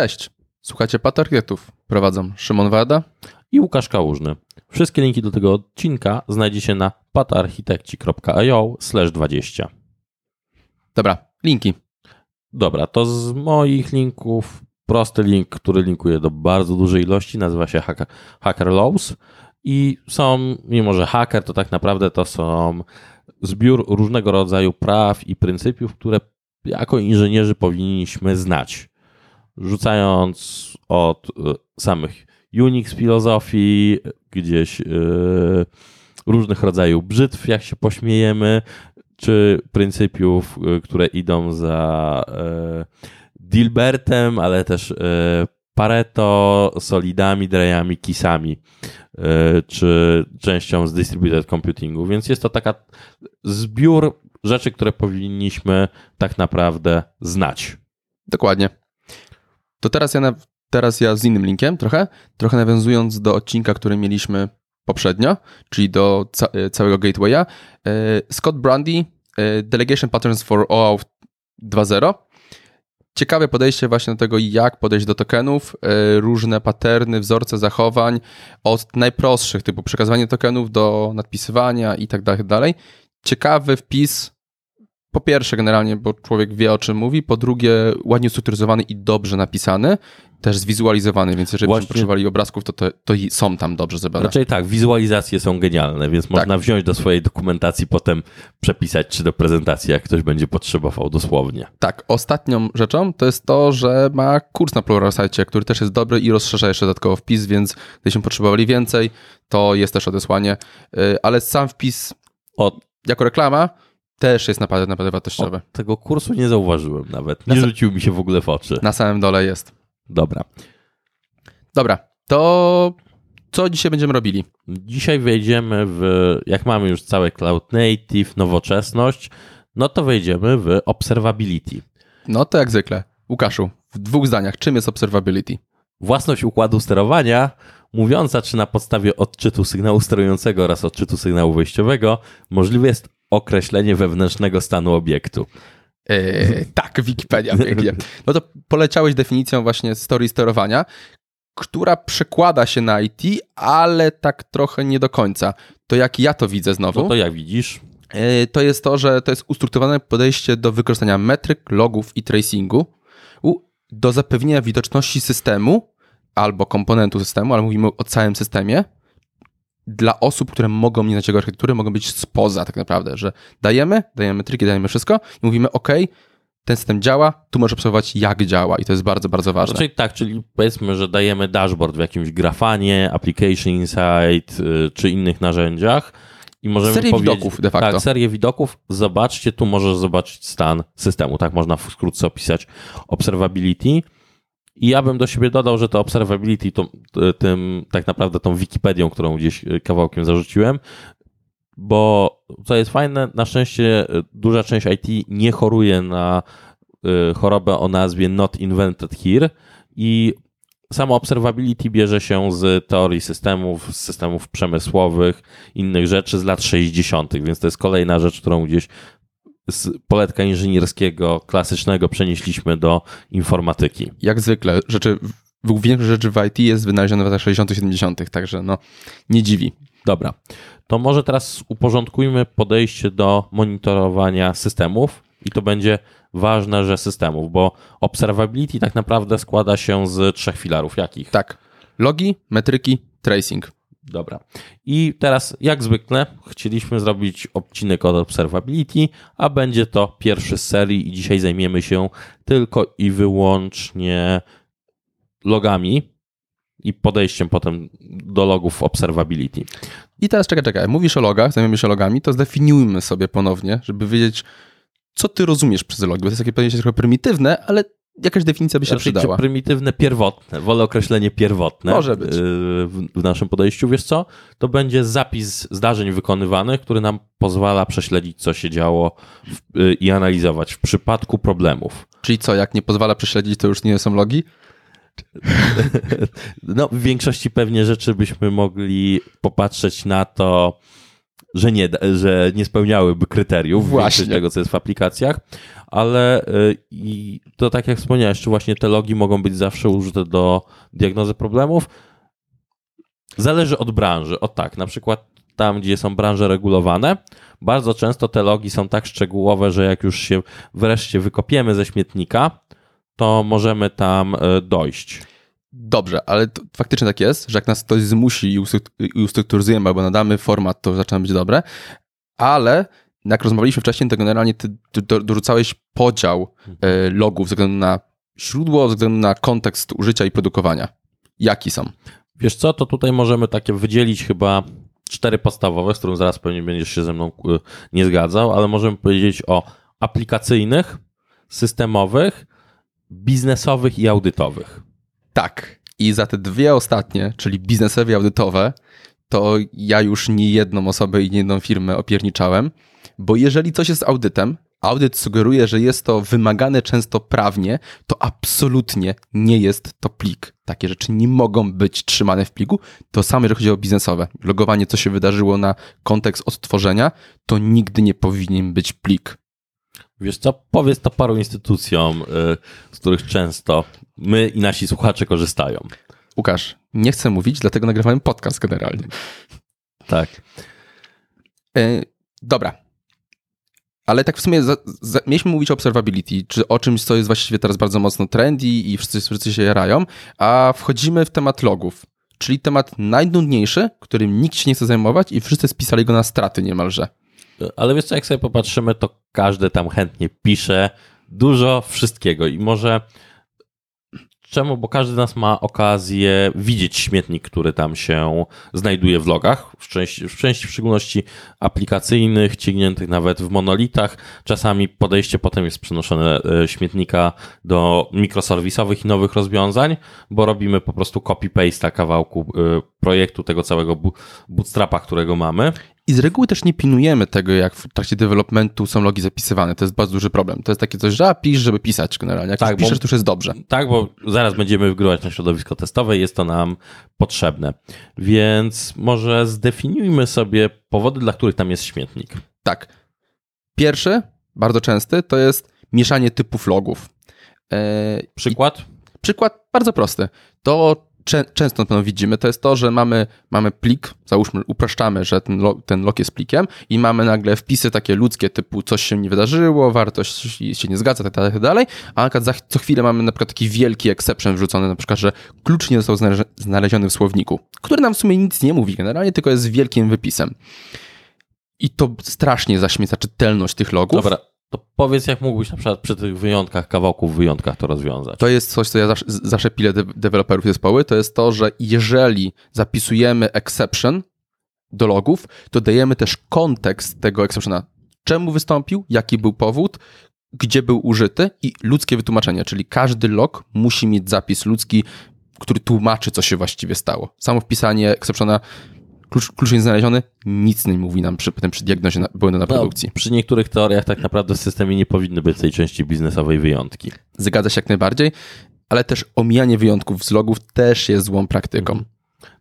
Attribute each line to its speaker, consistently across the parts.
Speaker 1: Cześć, słuchacie Patargetów. Prowadzą Szymon Wada
Speaker 2: i Łukasz Kałużny. Wszystkie linki do tego odcinka znajdziecie na patarchitekci.io 20.
Speaker 1: Dobra, linki.
Speaker 2: Dobra, to z moich linków prosty link, który linkuje do bardzo dużej ilości, nazywa się Hacker, Hacker Laws i są, mimo że hacker, to tak naprawdę to są zbiór różnego rodzaju praw i pryncypiów, które jako inżynierzy powinniśmy znać. Rzucając od e, samych Unix filozofii, gdzieś yy, różnych rodzajów brzytw, jak się pośmiejemy, czy pryncypiów, yy, które idą za Dilbertem, ale też Pareto, solidami, drejami, kisami, czy częścią z distributed computingu. Więc jest to taka zbiór rzeczy, które powinniśmy tak naprawdę znać.
Speaker 1: Dokładnie. To teraz ja, na, teraz ja z innym linkiem trochę, trochę nawiązując do odcinka, który mieliśmy poprzednio, czyli do ca e, całego gatewaya. E, Scott Brandy, e, Delegation Patterns for OAuth 2.0. Ciekawe podejście właśnie do tego, jak podejść do tokenów, różne paterny, wzorce zachowań, od najprostszych, typu przekazywanie tokenów do nadpisywania i tak dalej. Ciekawy wpis po pierwsze, generalnie, bo człowiek wie o czym mówi, po drugie, ładnie ustrukturyzowany i dobrze napisany, też zwizualizowany, więc jeżeli Właśnie... byśmy potrzebowali obrazków, to, to, to są tam dobrze zebrane.
Speaker 2: Raczej tak, wizualizacje są genialne, więc tak. można wziąć do swojej dokumentacji, potem przepisać, czy do prezentacji, jak ktoś będzie potrzebował dosłownie.
Speaker 1: Tak, ostatnią rzeczą to jest to, że ma kurs na Pluralsight, który też jest dobry i rozszerza jeszcze dodatkowo wpis, więc gdybyśmy potrzebowali więcej, to jest też odesłanie, y, ale sam wpis jako reklama też jest naprawdę, naprawdę wartościowy. O,
Speaker 2: tego kursu nie zauważyłem nawet. Nie rzucił mi się w ogóle w oczy.
Speaker 1: Na samym dole jest.
Speaker 2: Dobra.
Speaker 1: Dobra, to co dzisiaj będziemy robili?
Speaker 2: Dzisiaj wejdziemy w, jak mamy już całe Cloud Native, nowoczesność, no to wejdziemy w Observability.
Speaker 1: No to jak zwykle. Łukaszu, w dwóch zdaniach, czym jest Observability?
Speaker 2: Własność układu sterowania, mówiąca, czy na podstawie odczytu sygnału sterującego oraz odczytu sygnału wejściowego możliwe jest określenie wewnętrznego stanu obiektu.
Speaker 1: Yy, tak, Wikipedia pięknie. No to poleciałeś definicją właśnie story sterowania, która przekłada się na IT, ale tak trochę nie do końca. To jak ja to widzę znowu.
Speaker 2: No to jak widzisz?
Speaker 1: Yy, to jest to, że to jest ustrukturowane podejście do wykorzystania metryk, logów i tracingu do zapewnienia widoczności systemu albo komponentu systemu, ale mówimy o całym systemie, dla osób, które mogą nie znać jego architektury, mogą być spoza tak naprawdę, że dajemy, dajemy metryki, dajemy wszystko i mówimy, OK, ten system działa, tu możesz obserwować, jak działa i to jest bardzo, bardzo ważne.
Speaker 2: Czyli tak, czyli powiedzmy, że dajemy dashboard w jakimś grafanie, application insight y, czy innych narzędziach i możemy
Speaker 1: serię widoków de facto.
Speaker 2: Tak, serię widoków. Zobaczcie, tu możesz zobaczyć stan systemu. Tak można wkrótce opisać observability. I ja bym do siebie dodał, że to observability, to, tym tak naprawdę tą Wikipedią, którą gdzieś e, kawałkiem zarzuciłem, bo co jest fajne, na szczęście e, duża część IT nie choruje na e, chorobę o nazwie not invented here i samo observability bierze się z teorii systemów, z systemów przemysłowych, innych rzeczy z lat 60., więc to jest kolejna rzecz, którą gdzieś z poletka inżynierskiego klasycznego przenieśliśmy do informatyki.
Speaker 1: Jak zwykle, rzeczy, większość rzeczy w IT jest wynalezione w latach 60., 70., także no nie dziwi.
Speaker 2: Dobra, to może teraz uporządkujmy podejście do monitorowania systemów i to będzie ważne, że systemów, bo observability tak naprawdę składa się z trzech filarów. Jakich?
Speaker 1: Tak. Logi, metryki, tracing.
Speaker 2: Dobra. I teraz, jak zwykle, chcieliśmy zrobić odcinek od Observability, a będzie to pierwszy z serii i dzisiaj zajmiemy się tylko i wyłącznie logami i podejściem potem do logów Observability.
Speaker 1: I teraz czekaj, czekaj. Mówisz o logach, zajmiemy się logami, to zdefiniujmy sobie ponownie, żeby wiedzieć, co ty rozumiesz przez logi, bo to jest takie pojęcie trochę prymitywne, ale jakaś definicja by się znaczy, przydała.
Speaker 2: Prymitywne, pierwotne. Wolę określenie pierwotne.
Speaker 1: Może być. Y,
Speaker 2: w naszym podejściu, wiesz co? To będzie zapis zdarzeń wykonywanych, który nam pozwala prześledzić, co się działo y, i analizować w przypadku problemów.
Speaker 1: Czyli co, jak nie pozwala prześledzić, to już nie są logi?
Speaker 2: No, w większości pewnie rzeczy byśmy mogli popatrzeć na to, że nie, że nie spełniałyby kryteriów
Speaker 1: Właśnie.
Speaker 2: tego, co jest w aplikacjach, ale y, i to tak jak wspomniałeś, czy właśnie te logi mogą być zawsze użyte do diagnozy problemów? Zależy od branży. O tak, na przykład tam, gdzie są branże regulowane, bardzo często te logi są tak szczegółowe, że jak już się wreszcie wykopiemy ze śmietnika, to możemy tam y, dojść.
Speaker 1: Dobrze, ale to faktycznie tak jest, że jak nas ktoś zmusi i ustrukturyzujemy albo nadamy format, to zaczyna być dobre, ale jak rozmawialiśmy wcześniej, to generalnie ty, ty do- dorzucałeś podział e, logów ze względu na źródło, ze względu na kontekst użycia i produkowania. Jaki są?
Speaker 2: Wiesz co, to tutaj możemy takie wydzielić chyba cztery podstawowe, z którym zaraz pewnie będziesz się ze mną y, nie zgadzał, ale możemy powiedzieć o aplikacyjnych, systemowych, biznesowych i audytowych.
Speaker 1: Tak. I za te dwie ostatnie, czyli biznesowe i audytowe, to ja już nie jedną osobę i nie jedną firmę opierniczałem, bo jeżeli coś jest audytem, audyt sugeruje, że jest to wymagane często prawnie, to absolutnie nie jest to plik. Takie rzeczy nie mogą być trzymane w pliku. To samo, jeżeli chodzi o biznesowe. Logowanie, co się wydarzyło na kontekst odtworzenia, to nigdy nie powinien być plik.
Speaker 2: Wiesz co, powiedz to paru instytucjom, y, z których często my i nasi słuchacze korzystają.
Speaker 1: Łukasz, nie chcę mówić, dlatego nagrywałem podcast generalnie.
Speaker 2: Tak.
Speaker 1: E, dobra. Ale tak w sumie za, za, mieliśmy mówić o observability, czy o czymś, co jest właściwie teraz bardzo mocno trendy i wszyscy, wszyscy się jarają, a wchodzimy w temat logów, czyli temat najnudniejszy, którym nikt się nie chce zajmować i wszyscy spisali go na straty niemalże.
Speaker 2: Ale wiesz co, jak sobie popatrzymy, to każdy tam chętnie pisze dużo wszystkiego i może czemu? Bo każdy z nas ma okazję widzieć śmietnik, który tam się znajduje w logach, w części, w części w szczególności aplikacyjnych, ciągniętych nawet w monolitach. Czasami podejście potem jest przenoszone e, śmietnika do mikroserwisowych i nowych rozwiązań, bo robimy po prostu copy-paste kawałku e, projektu tego całego bootstrapa, którego mamy.
Speaker 1: I z reguły też nie pilnujemy tego, jak w trakcie developmentu są logi zapisywane. To jest bardzo duży problem. To jest takie coś, że a, pisz, żeby pisać generalnie. Jak
Speaker 2: Tak,
Speaker 1: tak,
Speaker 2: bo-
Speaker 1: piszesz, to już jest dobrze.
Speaker 2: Tak, bo zaraz będziemy wgrywać na środowisko testowe i jest to nam potrzebne. Więc może zdefiniujmy sobie powody, dla których tam jest śmietnik.
Speaker 1: Tak. Pierwszy, bardzo częsty, to jest mieszanie typów logów. E,
Speaker 2: Przykład?
Speaker 1: Przykład bardzo prosty. To często pewno widzimy, to jest to, że mamy, mamy plik, załóżmy, upraszczamy, że ten, lo, ten log jest plikiem i mamy nagle wpisy takie ludzkie typu coś się nie wydarzyło, wartość się nie zgadza, tak dalej, tak dalej, a na przykład co chwilę mamy na przykład taki wielki exception wrzucony, na przykład, że klucz nie został znaleziony w słowniku, który nam w sumie nic nie mówi generalnie, tylko jest wielkim wypisem. I to strasznie zaśmieca czytelność tych logów.
Speaker 2: Dobra, to powiedz, jak mógłbyś na przykład przy tych wyjątkach, kawałków wyjątkach to rozwiązać.
Speaker 1: To jest coś, co ja zawsze, zawsze pilę de deweloperów zespoły, to jest to, że jeżeli zapisujemy exception do logów, to dajemy też kontekst tego exceptiona. Czemu wystąpił, jaki był powód, gdzie był użyty i ludzkie wytłumaczenie, czyli każdy log musi mieć zapis ludzki, który tłumaczy, co się właściwie stało. Samo wpisanie exceptiona, klucz, klucz nie znaleziony, nic nie mówi nam przy, potem przy diagnozie na, błędu na produkcji.
Speaker 2: No, przy niektórych teoriach tak naprawdę w systemie nie powinny być tej części biznesowej wyjątki.
Speaker 1: Zgadza się jak najbardziej, ale też omijanie wyjątków z logów też jest złą praktyką.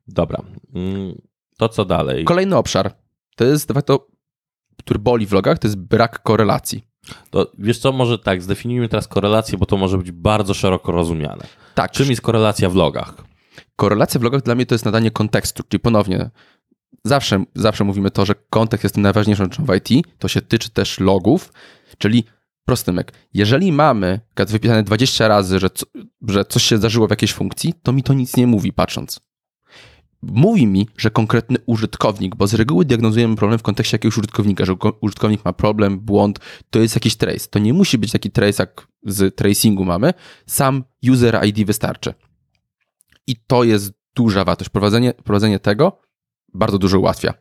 Speaker 2: Dobra, Mm, to co dalej?
Speaker 1: Kolejny obszar to jest de facto, który boli w logach, to jest brak korelacji.
Speaker 2: To wiesz co, może tak, zdefiniujmy teraz korelację, bo to może być bardzo szeroko rozumiane.
Speaker 1: Tak,
Speaker 2: Czym jest korelacja w logach?
Speaker 1: korelacja w logach dla mnie to jest nadanie kontekstu, czyli ponownie zawsze, zawsze mówimy to, że kontekst jest najważniejszą rzeczą w IT, to się tyczy też logów, czyli prosty myk. Jeżeli mamy wypisane 20 razy, że, że coś się zdarzyło w jakiejś funkcji, to mi to nic nie mówi patrząc. Mówi mi, że konkretny użytkownik, bo z reguły diagnozujemy problem w kontekście jakiegoś użytkownika, że ko- użytkownik ma problem, błąd, to jest jakiś trace. To nie musi być taki trace, jak z tracingu mamy. Sam user ID wystarczy. I to jest duża wartość. Prowadzenie, prowadzenie tego bardzo dużo ułatwia.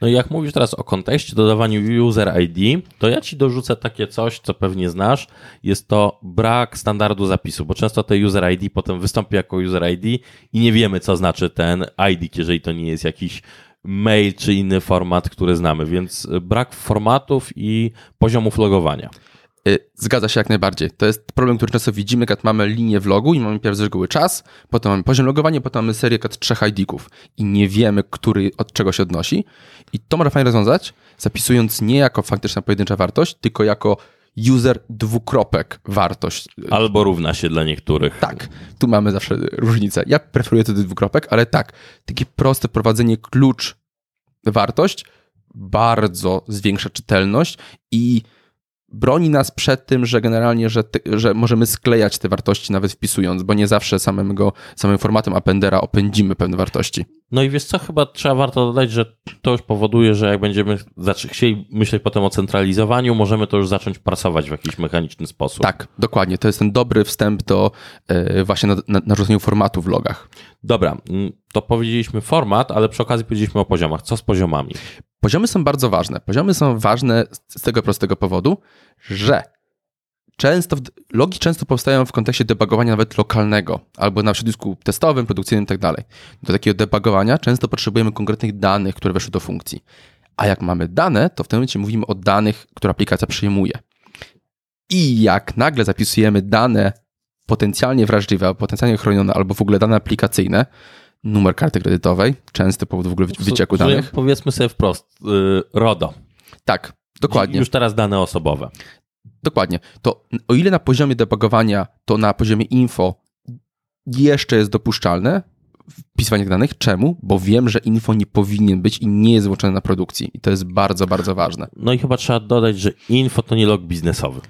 Speaker 2: No i jak mówisz teraz o kontekście, dodawaniu user ID, to ja ci dorzucę takie coś, co pewnie znasz. Jest to brak standardu zapisu, bo często te user ID potem wystąpi jako user ID i nie wiemy, co znaczy ten ID, jeżeli to nie jest jakiś mail czy inny format, który znamy, więc brak formatów i poziomów logowania.
Speaker 1: Y, Zgadza się jak najbardziej. To jest problem, który często widzimy, jak mamy linię w logu i mamy pierw z reguły czas, potem mamy poziom logowania, potem mamy serię kat trzech ID-ków i nie wiemy, który od czego się odnosi. I to można fajnie rozwiązać, zapisując nie jako faktyczna pojedyncza wartość, tylko jako user dwukropek wartość.
Speaker 2: Albo równa się dla niektórych.
Speaker 1: Tak, tu mamy zawsze różnicę. Ja preferuję wtedy dwukropek, ale tak, takie proste prowadzenie klucz wartość bardzo zwiększa czytelność i broni nas przed tym, że generalnie, że, ty, że możemy sklejać te wartości nawet wpisując, bo nie zawsze samego, samym formatem appendera opędzimy pewne wartości.
Speaker 2: No i wiesz co, chyba trzeba warto dodać, że to już powoduje, że jak będziemy chcieli myśleć potem o centralizowaniu, możemy to już zacząć prasować w jakiś mechaniczny sposób.
Speaker 1: Tak, dokładnie. To jest ten dobry wstęp do yy, właśnie na, na, narzuceniu formatu w logach.
Speaker 2: Dobra, mm, to powiedzieliśmy format, ale przy okazji powiedzieliśmy o poziomach. Co z poziomami?
Speaker 1: Poziomy są bardzo ważne. Poziomy są ważne z tego prostego powodu, że często, logi często powstają w kontekście debugowania nawet lokalnego, albo na środowisku testowym, produkcyjnym i tak. Do takiego debugowania często potrzebujemy konkretnych danych, które weszły do funkcji. A jak mamy dane, to w tym momencie mówimy o danych, które aplikacja przyjmuje. I jak nagle zapisujemy dane potencjalnie wrażliwe, potencjalnie chronione, albo w ogóle dane aplikacyjne, numer karty kredytowej, częsty powód w ogóle wycieku danych.
Speaker 2: Powiedzmy sobie wprost, yy, RODO.
Speaker 1: Tak, dokładnie.
Speaker 2: Już teraz dane osobowe.
Speaker 1: Dokładnie. To o ile na poziomie debugowania, to na poziomie info jeszcze jest dopuszczalne wpisywanie danych. Czemu? Bo wiem, że info nie powinien być i nie jest włączone na produkcji. I to jest bardzo, bardzo ważne.
Speaker 2: No i chyba trzeba dodać, że info to nie log biznesowy.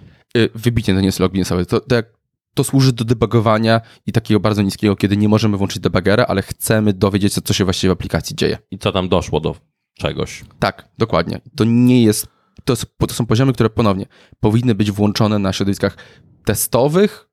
Speaker 1: Wybitnie to nie jest log biznesowy. To, to jak to służy do debugowania i takiego bardzo niskiego, kiedy nie możemy włączyć debugera, ale chcemy dowiedzieć się, co się właściwie w aplikacji dzieje.
Speaker 2: I co tam doszło do czegoś.
Speaker 1: Tak, dokładnie. To nie jest, to, to są poziomy, które ponownie powinny być włączone na środowiskach testowych,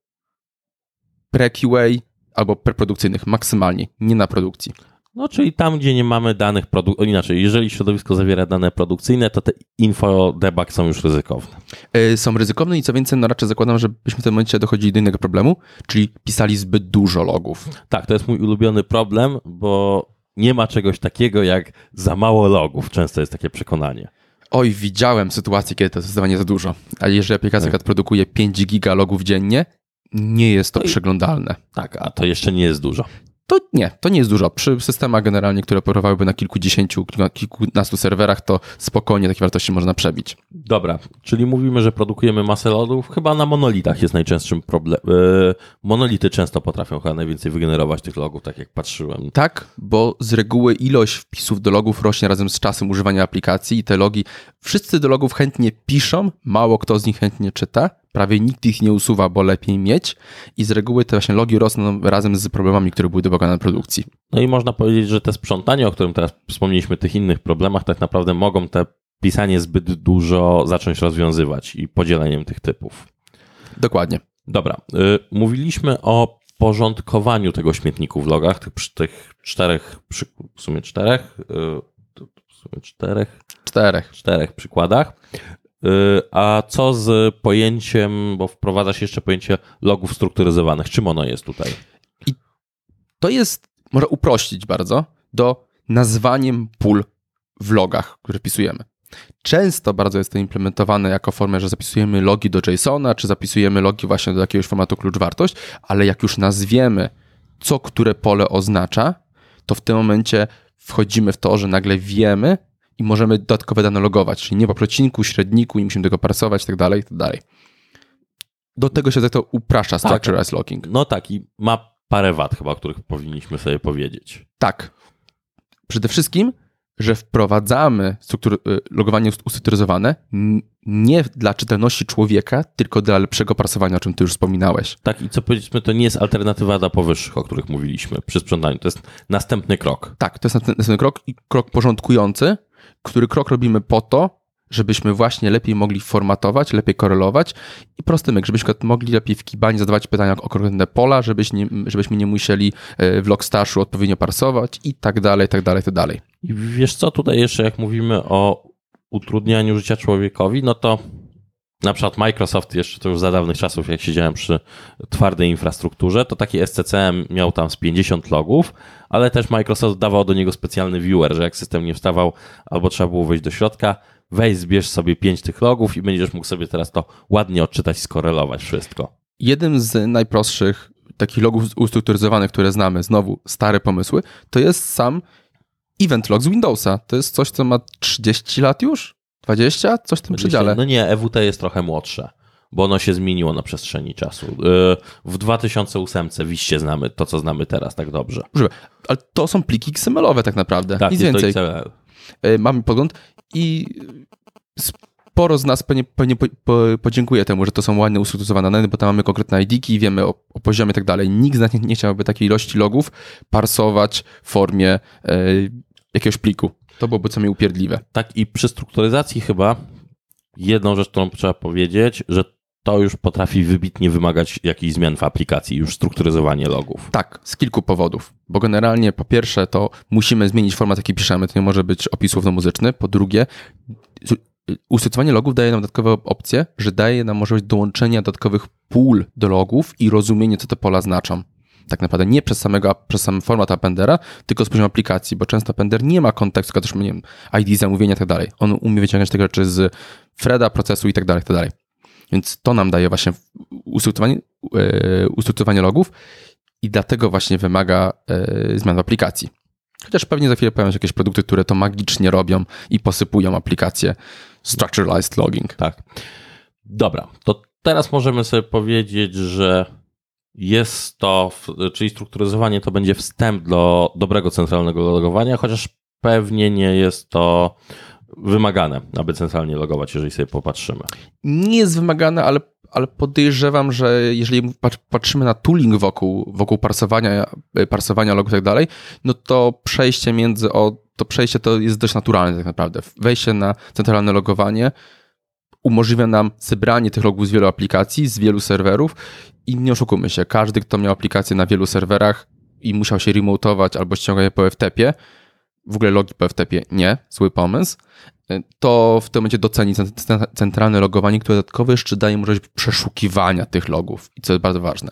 Speaker 1: pre-QA albo preprodukcyjnych maksymalnie, nie na produkcji.
Speaker 2: No, czyli tam, gdzie nie mamy danych produkcyjnych, inaczej, jeżeli środowisko zawiera dane produkcyjne, to te info debug są już ryzykowne.
Speaker 1: Yy, są ryzykowne i co więcej, no raczej zakładam, że byśmy w tym momencie dochodzili do innego problemu, czyli pisali zbyt dużo logów.
Speaker 2: Tak, to jest mój ulubiony problem, bo nie ma czegoś takiego jak za mało logów. Często jest takie przekonanie.
Speaker 1: Oj, widziałem sytuację, kiedy to jest zdecydowanie za dużo. A jeżeli aplikacja tak. produkuje 5 giga logów dziennie, nie jest to no przeglądalne.
Speaker 2: Tak, a to jeszcze nie jest dużo.
Speaker 1: To nie, to nie jest dużo. Przy systemach generalnie, które operowałyby na kilkudziesięciu, kilkunastu serwerach, to spokojnie takie wartości można przebić.
Speaker 2: Dobra, czyli mówimy, że produkujemy masę logów. Chyba na monolitach jest najczęstszym problem. Yy, monolity często potrafią chyba najwięcej wygenerować tych logów, tak jak patrzyłem.
Speaker 1: Tak, bo z reguły ilość wpisów do logów rośnie razem z czasem używania aplikacji i te logi, wszyscy do logów chętnie piszą, mało kto z nich chętnie czyta prawie nikt ich nie usuwa, bo lepiej mieć i z reguły te właśnie logi rosną razem z problemami, które były na produkcji.
Speaker 2: No i można powiedzieć, że te sprzątanie, o którym teraz wspomnieliśmy, tych innych problemach, tak naprawdę mogą te pisanie zbyt dużo zacząć rozwiązywać i podzieleniem tych typów.
Speaker 1: Dokładnie.
Speaker 2: Dobra, y, mówiliśmy o porządkowaniu tego śmietniku w logach, tych, tych czterech, w sumie czterech, y, w sumie czterech,
Speaker 1: czterech,
Speaker 2: czterech przykładach. Y, a co z pojęciem, bo wprowadza się jeszcze pojęcie logów strukturyzowanych. Czym ono jest tutaj?
Speaker 1: I to jest, może uprościć bardzo, do nazwaniem pól w logach, które wpisujemy. Często bardzo jest to implementowane jako formę, że zapisujemy logi do JSONa, czy zapisujemy logi właśnie do jakiegoś formatu klucz-wartość, ale jak już nazwiemy, co które pole oznacza, to w tym momencie wchodzimy w to, że nagle wiemy, i możemy dodatkowe dane logować, czyli nie po przecinku, średniku, nie musimy tego parsować, tak dalej, tak dalej. Do tego się to upraszcza Structure tak, as Logging.
Speaker 2: No tak i ma parę wad chyba, o których powinniśmy sobie powiedzieć.
Speaker 1: Tak. Przede wszystkim, że wprowadzamy struktur, y, logowanie ustrukturyzowane nie dla czytelności człowieka, tylko dla lepszego parsowania, o czym ty już wspominałeś.
Speaker 2: Tak, i co powiedzmy, to nie jest alternatywa dla powyższych, o których mówiliśmy przy sprzątaniu. To jest następny krok.
Speaker 1: Tak, to jest następny krok i krok porządkujący, który krok robimy po to, żebyśmy właśnie lepiej mogli formatować, lepiej korelować i prosty myk, żebyśmy mogli lepiej w Kibanie zadawać pytania o konkretne pola, żebyśmy nie, żebyśmy nie musieli e, w Logstashu odpowiednio parsować i tak dalej, tak dalej, tak dalej.
Speaker 2: I wiesz co, tutaj jeszcze jak mówimy o utrudnianiu życia człowiekowi, no to na przykład Microsoft jeszcze to już za dawnych czasów, jak siedziałem przy twardej infrastrukturze, to taki SCCM miał tam z 50 logów, ale też Microsoft dawał do niego specjalny viewer, że jak system nie wstawał albo trzeba było wejść do środka, weź, zbierz sobie pięć tych logów i będziesz mógł sobie teraz to ładnie odczytać, skorelować wszystko.
Speaker 1: Jednym z najprostszych takich logów ustrukturyzowanych, które znamy, znowu stare pomysły, to jest sam event log z Windowsa. To jest coś, co ma 30 lat już? 20? Coś w tym przedziale.
Speaker 2: No nie, EWT jest trochę młodsze, bo ono się zmieniło na przestrzeni czasu. Y, w 2008 wiście znamy to, co znamy teraz tak dobrze.
Speaker 1: Ale to są pliki XML-owe tak naprawdę.
Speaker 2: Tak,
Speaker 1: Nic
Speaker 2: jest
Speaker 1: więcej.
Speaker 2: to XML.
Speaker 1: Y, Mamy pogląd i sporo z nas pewnie, pewnie po, po, podziękuje temu, że to są ładnie ustrukturyzowane dane, bo tam mamy konkretne ID-ki, wiemy o, o poziomie i tak dalej. Nikt z nas nie, nie chciałby takiej ilości logów parsować w formie e, jakiegoś pliku. To byłoby co mi upierdliwe.
Speaker 2: Tak, i przy strukturyzacji chyba jedną rzecz, którą trzeba powiedzieć, że to już potrafi wybitnie wymagać jakichś zmian w aplikacji, już strukturyzowanie logów.
Speaker 1: Tak, z kilku powodów. Bo generalnie po pierwsze to musimy zmienić format, jaki piszemy, to nie może być opis słowno-muzyczny. Po drugie, ustrukturyzowanie logów daje nam dodatkowe opcje, że daje nam możliwość dołączenia dodatkowych pól do logów i rozumienie, co te pola znaczą. Tak naprawdę nie przez, samego, przez sam format appendera, tylko z poziomu aplikacji, bo często appender nie ma kontekstu, też, nie wiem, ID zamówienia i tak dalej. On umie wyciągać te rzeczy z Freda, procesu i tak dalej, i tak dalej. Więc to nam daje właśnie ustrukturyzowanie, e, ustrukturyzowanie logów i dlatego właśnie wymaga e, zmian w aplikacji. Chociaż pewnie za chwilę pojawią się jakieś produkty, które to magicznie robią i posypują aplikację structuralized logging.
Speaker 2: Tak. Dobra, to teraz możemy sobie powiedzieć, że jest to, czyli strukturyzowanie to będzie wstęp do dobrego centralnego logowania, chociaż pewnie nie jest to wymagane, aby centralnie logować, jeżeli sobie popatrzymy.
Speaker 1: Nie jest wymagane, ale, ale podejrzewam, że jeżeli patrzymy na tooling wokół, wokół parsowania, parsowania logów i tak dalej, no to przejście między, o, to przejście to jest dość naturalne tak naprawdę. Wejście na centralne logowanie umożliwia nam zebranie tych logów z wielu aplikacji, z wielu serwerów i nie oszukujmy się, każdy, kto miał aplikację na wielu serwerach i musiał się remotować albo ściągać je po FTP-ie, w ogóle logi po FTP nie, zły pomysł, to w tym momencie doceni centralne logowanie, które dodatkowo jeszcze daje możliwość przeszukiwania tych logów i co jest bardzo ważne.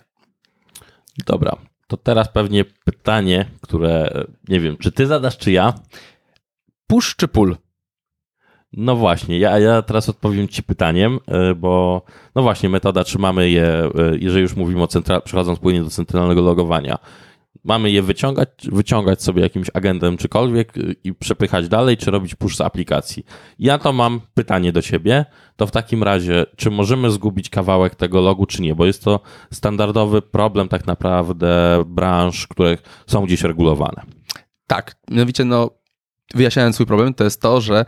Speaker 2: Dobra, to teraz pewnie pytanie, które nie wiem, czy ty zadasz, czy ja?
Speaker 1: Push czy pull?
Speaker 2: No właśnie, ja, ja teraz odpowiem Ci pytaniem, e, bo no właśnie, metoda trzymamy je, e, jeżeli już mówimy o central, przechodząc płynnie do centralnego logowania, mamy je wyciągać, wyciągać sobie jakimś agentem czykolwiek e, i przepychać dalej, czy robić push z aplikacji. Ja to mam pytanie do Ciebie, to w takim razie, czy możemy zgubić kawałek tego logu, czy nie, bo jest to standardowy problem tak naprawdę branż, które są gdzieś regulowane.
Speaker 1: Tak, mianowicie no, wyjaśniając swój problem, to jest to, że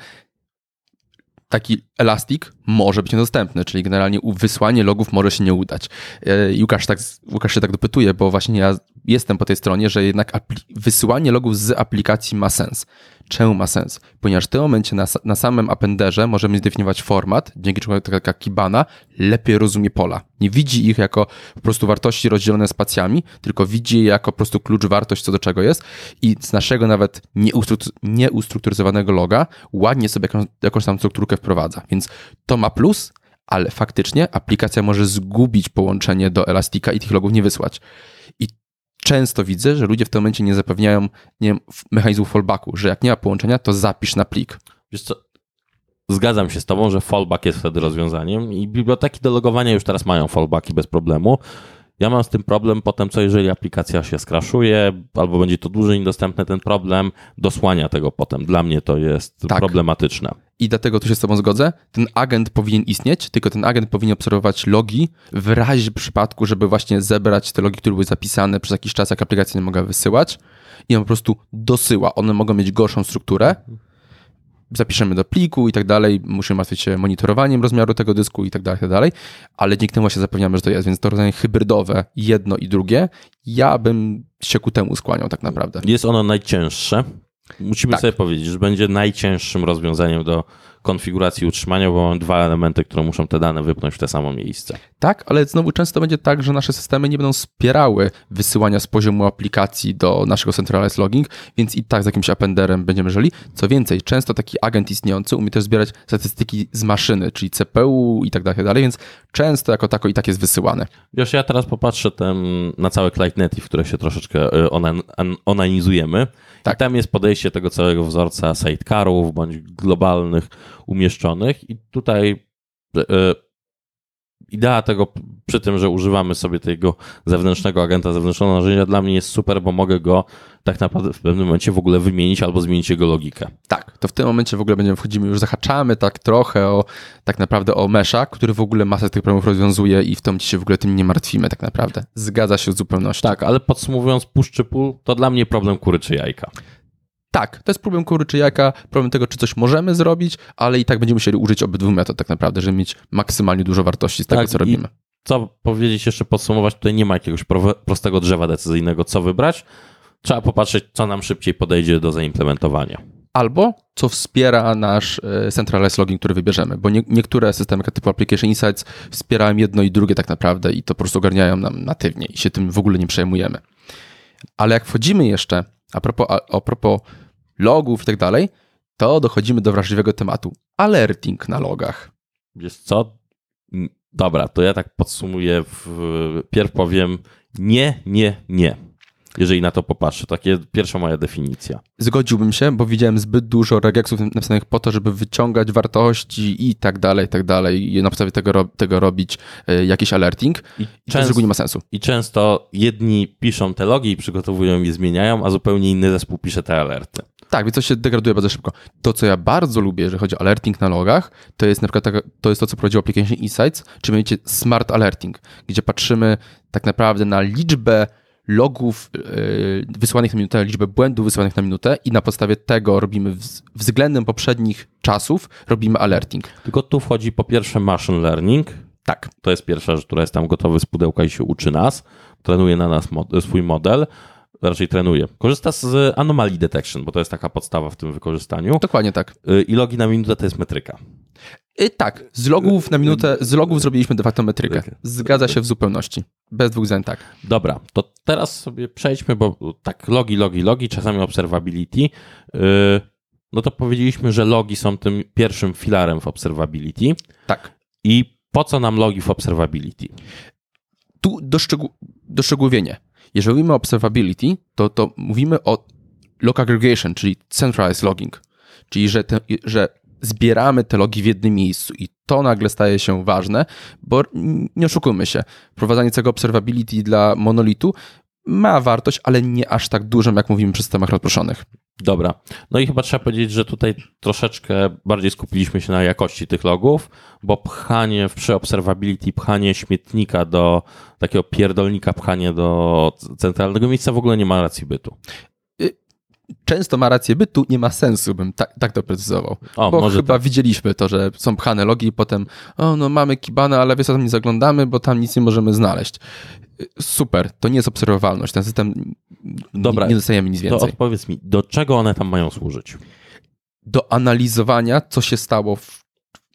Speaker 1: taki elastik może być niedostępny, czyli generalnie wysłanie logów może się nie udać. E, Łukasz, tak, Łukasz się tak dopytuje, bo właśnie ja jestem po tej stronie, że jednak wysłanie logów z aplikacji ma sens. Czemu ma sens? Ponieważ w tym momencie na, na samym appenderze możemy zdefiniować format, dzięki czemu taka Kibana lepiej rozumie pola. Nie widzi ich jako po prostu wartości rozdzielone spacjami, tylko widzi je jako po prostu klucz wartość co do czego jest i z naszego nawet nieustrukturyzowanego loga ładnie sobie jakąś, jakąś tam strukturkę wprowadza. Więc to ma plus, ale faktycznie aplikacja może zgubić połączenie do Elastika i tych logów nie wysłać. I często widzę, że ludzie w tym momencie nie zapewniają nie mechanizmu fallbacku, że jak nie ma połączenia, to zapisz na plik.
Speaker 2: Wiesz co, zgadzam się z tobą, że fallback jest wtedy rozwiązaniem i biblioteki do logowania już teraz mają fallbacki bez problemu. Ja mam z tym problem potem, co jeżeli aplikacja się skraszuje, albo będzie to dłużej niedostępne, ten problem dosłania tego potem. Dla mnie to jest tak. problematyczne.
Speaker 1: I dlatego tu się z Tobą zgodzę. Ten agent powinien istnieć, tylko ten agent powinien obserwować logi w razie przypadku, żeby właśnie zebrać te logi, które były zapisane przez jakiś czas, jak aplikacja nie mogła wysyłać. I on po prostu dosyła. One mogą mieć gorszą strukturę, zapiszemy do pliku i tak dalej, musimy martwić się monitorowaniem rozmiaru tego dysku i tak dalej, i tak dalej, ale dzięki temu właśnie zapewniamy, że to jest, więc to rozwiązanie hybrydowe, jedno i drugie, ja bym się ku temu skłaniał tak naprawdę.
Speaker 2: Jest ono najcięższe. Musimy tak. sobie powiedzieć, że będzie najcięższym rozwiązaniem do konfiguracji utrzymania, bo mam dwa elementy, które muszą te dane wypchnąć w te samo miejsce.
Speaker 1: Tak, ale znowu często będzie tak, że nasze systemy nie będą wspierały wysyłania z poziomu aplikacji do naszego centralized logging, więc i tak z jakimś appenderem będziemy żyli. Co więcej, często taki agent istniejący umie też zbierać statystyki z maszyny, czyli CPU i tak dalej, tak więc często jako tako i tak jest wysyłane.
Speaker 2: Wiesz, ja teraz popatrzę ten, na całe Clyde Native, które się troszeczkę y, onanizujemy tak. i tam jest podejście tego całego wzorca sidecarów bądź globalnych umieszczonych i tutaj e, idea tego przy tym, że używamy sobie tego zewnętrznego agenta, zewnętrznego narzędzia dla mnie jest super, bo mogę go tak naprawdę w pewnym momencie w ogóle wymienić albo zmienić jego logikę.
Speaker 1: Tak, to w tym momencie w ogóle będziemy wchodzimy, już zahaczamy tak trochę o tak naprawdę o mesza, który w ogóle masę tych problemów rozwiązuje i w tym się w ogóle tym nie martwimy tak naprawdę. Zgadza się z zupełnością.
Speaker 2: Tak, ale podsumowując push czy pull, to dla mnie problem kury czy jajka.
Speaker 1: Tak, to jest problem kury czy jajka, problem tego, czy coś możemy zrobić, ale i tak będziemy musieli użyć obydwu metod tak naprawdę, żeby mieć maksymalnie dużo wartości z tego,
Speaker 2: Tak,
Speaker 1: co robimy.
Speaker 2: Co powiedzieć jeszcze, podsumować, tutaj nie ma jakiegoś pro- prostego drzewa decyzyjnego, co wybrać. Trzeba popatrzeć, co nam szybciej podejdzie do zaimplementowania.
Speaker 1: Albo co wspiera nasz e, centralized login, który wybierzemy, bo nie, niektóre systemy typu Application Insights wspierają jedno i drugie tak naprawdę i to po prostu ogarniają nam natywnie i się tym w ogóle nie przejmujemy. Ale jak wchodzimy jeszcze, a propos, a, a propos logów i tak dalej, to dochodzimy do wrażliwego tematu. Alerting na logach.
Speaker 2: Wiesz co? Dobra, to ja tak podsumuję. W... Pierw powiem nie, nie, nie. Jeżeli na to popatrzę. Takie pierwsza moja definicja.
Speaker 1: Zgodziłbym się, bo widziałem zbyt dużo regexów napisanych po to, żeby wyciągać wartości i tak dalej, i tak dalej, i na podstawie tego, tego robić e, jakiś alerting.
Speaker 2: I,
Speaker 1: I to z reguły nie ma sensu.
Speaker 2: I często jedni piszą te logi i przygotowują i zmieniają, a zupełnie inny zespół pisze te alerty.
Speaker 1: Tak, więc to się degraduje bardzo szybko. To, co ja bardzo lubię, jeżeli chodzi o alerting na logach, to jest na przykład to jest to, co prowadziło Application Insights, czy mianowicie Smart Alerting, gdzie patrzymy tak naprawdę na liczbę logów yy, wysłanych na minutę, liczbę błędów wysłanych na minutę i na podstawie tego robimy wz- względem poprzednich czasów robimy alerting.
Speaker 2: Tylko tu wchodzi po pierwsze machine learning.
Speaker 1: Tak,
Speaker 2: To jest pierwsza rzecz, która jest tam gotowy z pudełka i się uczy nas. Trenuje na nas mod- swój model. Raczej trenuje. Korzysta z anomaly detection, bo to jest taka podstawa w tym wykorzystaniu.
Speaker 1: dokładnie tak.
Speaker 2: Y, I logi na minutę to jest metryka.
Speaker 1: I tak, z logów na minutę, z logów zrobiliśmy de facto metrykę. Zgadza się w zupełności. Bez dwóch zdań, tak.
Speaker 2: Dobra, to teraz sobie przejdźmy, bo tak logi, logi, logi, czasami observability. No to powiedzieliśmy, że logi są tym pierwszym filarem w observability.
Speaker 1: Tak.
Speaker 2: I po co nam logi w observability?
Speaker 1: tu doszczegół, doszczegółowienie. Jeżeli mówimy o observability, to, to mówimy o log aggregation, czyli centralized logging, czyli że, te, że zbieramy te logi w jednym miejscu i to nagle staje się ważne, bo nie oszukujmy się, wprowadzanie tego observability dla monolitu ma wartość, ale nie aż tak dużą, jak mówimy przy systemach rozproszonych.
Speaker 2: Dobra. No i chyba trzeba powiedzieć, że tutaj troszeczkę bardziej skupiliśmy się na jakości tych logów, bo pchanie w przy observability, pchanie śmietnika do takiego pierdolnika, pchanie do centralnego miejsca w ogóle nie ma racji bytu.
Speaker 1: Często ma rację bytu, nie ma sensu, bym tak, tak to precyzował.
Speaker 2: O,
Speaker 1: bo chyba widzieliśmy to, że są pchane logi i potem, o no mamy Kibana, ale wiesz tam nie zaglądamy, bo tam nic nie możemy znaleźć. Super, to nie jest obserwowalność, ten system,
Speaker 2: Dobra,
Speaker 1: nie, dostajemy nic
Speaker 2: To
Speaker 1: więcej.
Speaker 2: odpowiedz mi, do czego one tam mają służyć?
Speaker 1: Do analizowania, co się stało w,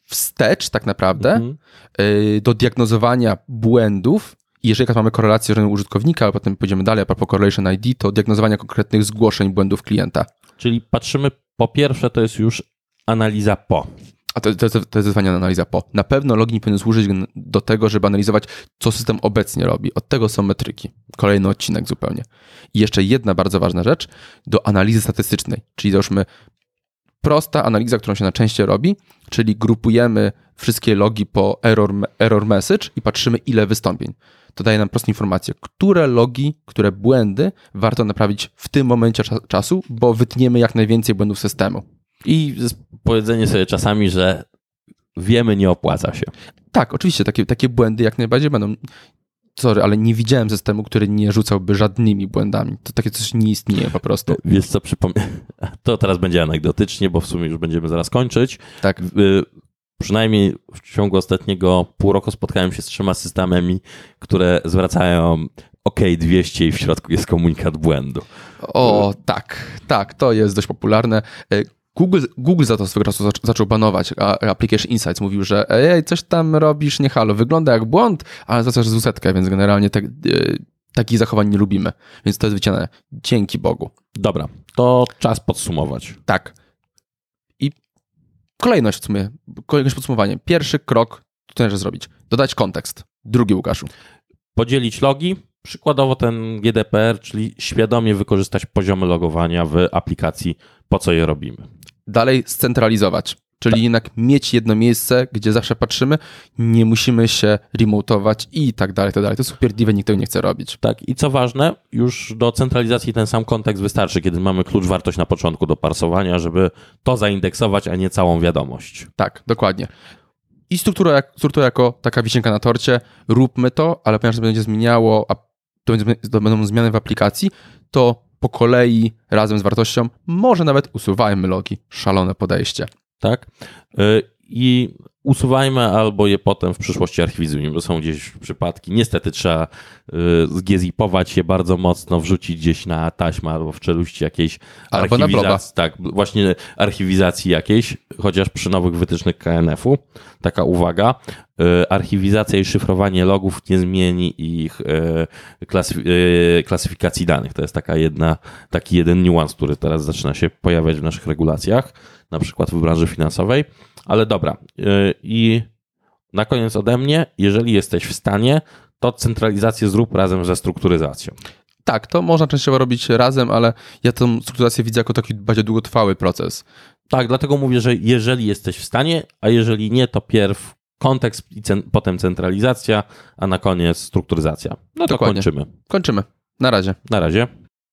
Speaker 1: wstecz tak naprawdę,
Speaker 2: Mhm.
Speaker 1: y, do diagnozowania błędów, jeżeli mamy korelację rynku użytkownika, a potem pójdziemy dalej, a propos correlation ID, to diagnozowania konkretnych zgłoszeń błędów klienta.
Speaker 2: Czyli patrzymy, po pierwsze to jest już analiza po.
Speaker 1: A to, to, to jest analiza po. Na pewno login powinien służyć do tego, żeby analizować, co system obecnie robi. Od tego są metryki. Kolejny odcinek zupełnie. I jeszcze jedna bardzo ważna rzecz, do analizy statystycznej. Czyli załóżmy prosta analiza, którą się najczęściej robi, czyli grupujemy wszystkie logi po error, error message i patrzymy, ile wystąpień. To daje nam prostą informację, które logi, które błędy warto naprawić w tym momencie cza- czasu, bo wytniemy jak najwięcej błędów systemu.
Speaker 2: I powiedzenie sobie czasami, że wiemy, nie opłaca się.
Speaker 1: Tak, oczywiście, takie, takie błędy jak najbardziej będą. Sorry, ale nie widziałem systemu, który nie rzucałby żadnymi błędami. To takie coś nie istnieje po prostu.
Speaker 2: Wiesz co, przypomnę. To teraz będzie anegdotycznie, bo w sumie już będziemy zaraz kończyć.
Speaker 1: Tak,
Speaker 2: Y, Przynajmniej w ciągu ostatniego pół roku spotkałem się z trzema systemami, które zwracają OK 200 i w środku jest komunikat błędu.
Speaker 1: o tak, tak, to jest dość popularne. Google, Google za to swego czasu zac- zaczął banować. a Application Insights mówił, że ej, coś tam robisz, nie halo, wygląda jak błąd, ale za z usetkę, więc generalnie tak, e, takich zachowań nie lubimy. Więc to jest wyciągane. Dzięki Bogu.
Speaker 2: Dobra, to czas podsumować.
Speaker 1: Tak. I kolejność w sumie, kolejność podsumowanie. Pierwszy krok, co należy zrobić? Dodać kontekst. Drugi, Łukaszu.
Speaker 2: Podzielić logi, przykładowo ten GDPR, czyli świadomie wykorzystać poziomy logowania w aplikacji, po co je robimy.
Speaker 1: Dalej scentralizować, Czyli jednak mieć jedno miejsce, gdzie zawsze patrzymy, nie musimy się remotować i tak dalej, tak dalej. To jest upierdliwe, nikt tego nie chce robić.
Speaker 2: Tak, i co ważne, już do centralizacji ten sam kontekst wystarczy, kiedy mamy klucz wartość na początku do parsowania, żeby to zaindeksować, a nie całą wiadomość.
Speaker 1: Tak, dokładnie. I struktura, struktura jako taka wisienka na torcie, róbmy to, ale ponieważ to będzie zmieniało, a to, będzie, to będą zmiany w aplikacji, to po kolei razem z wartością może nawet usuwajmy logi. Szalone podejście.
Speaker 2: Tak. Y, I usuwajmy albo je potem w przyszłości archiwizujmy, bo są gdzieś przypadki. Niestety trzeba y, zgiezipować je bardzo mocno, wrzucić gdzieś na taśmę albo w czeluści jakiejś
Speaker 1: Albo
Speaker 2: archiwizacji. Tak, właśnie archiwizacji jakiejś, chociaż przy nowych wytycznych KNF-u. Taka uwaga. y, Archiwizacja i szyfrowanie logów nie zmieni ich klasyf- y, klasyfikacji danych. To jest taka jedna, taki jeden niuans, który teraz zaczyna się pojawiać w naszych regulacjach, na przykład w branży finansowej. Ale dobra. y, I na koniec ode mnie, jeżeli jesteś w stanie, to centralizację zrób razem ze strukturyzacją.
Speaker 1: Tak, to można częściowo robić razem, ale ja tą strukturację widzę jako taki bardziej długotrwały proces.
Speaker 2: Tak, dlatego mówię, że jeżeli jesteś w stanie, a jeżeli nie, to pierw kontekst i cen- potem centralizacja, a na koniec strukturyzacja. No to
Speaker 1: Dokładnie.
Speaker 2: kończymy.
Speaker 1: Kończymy. Na razie.
Speaker 2: Na razie.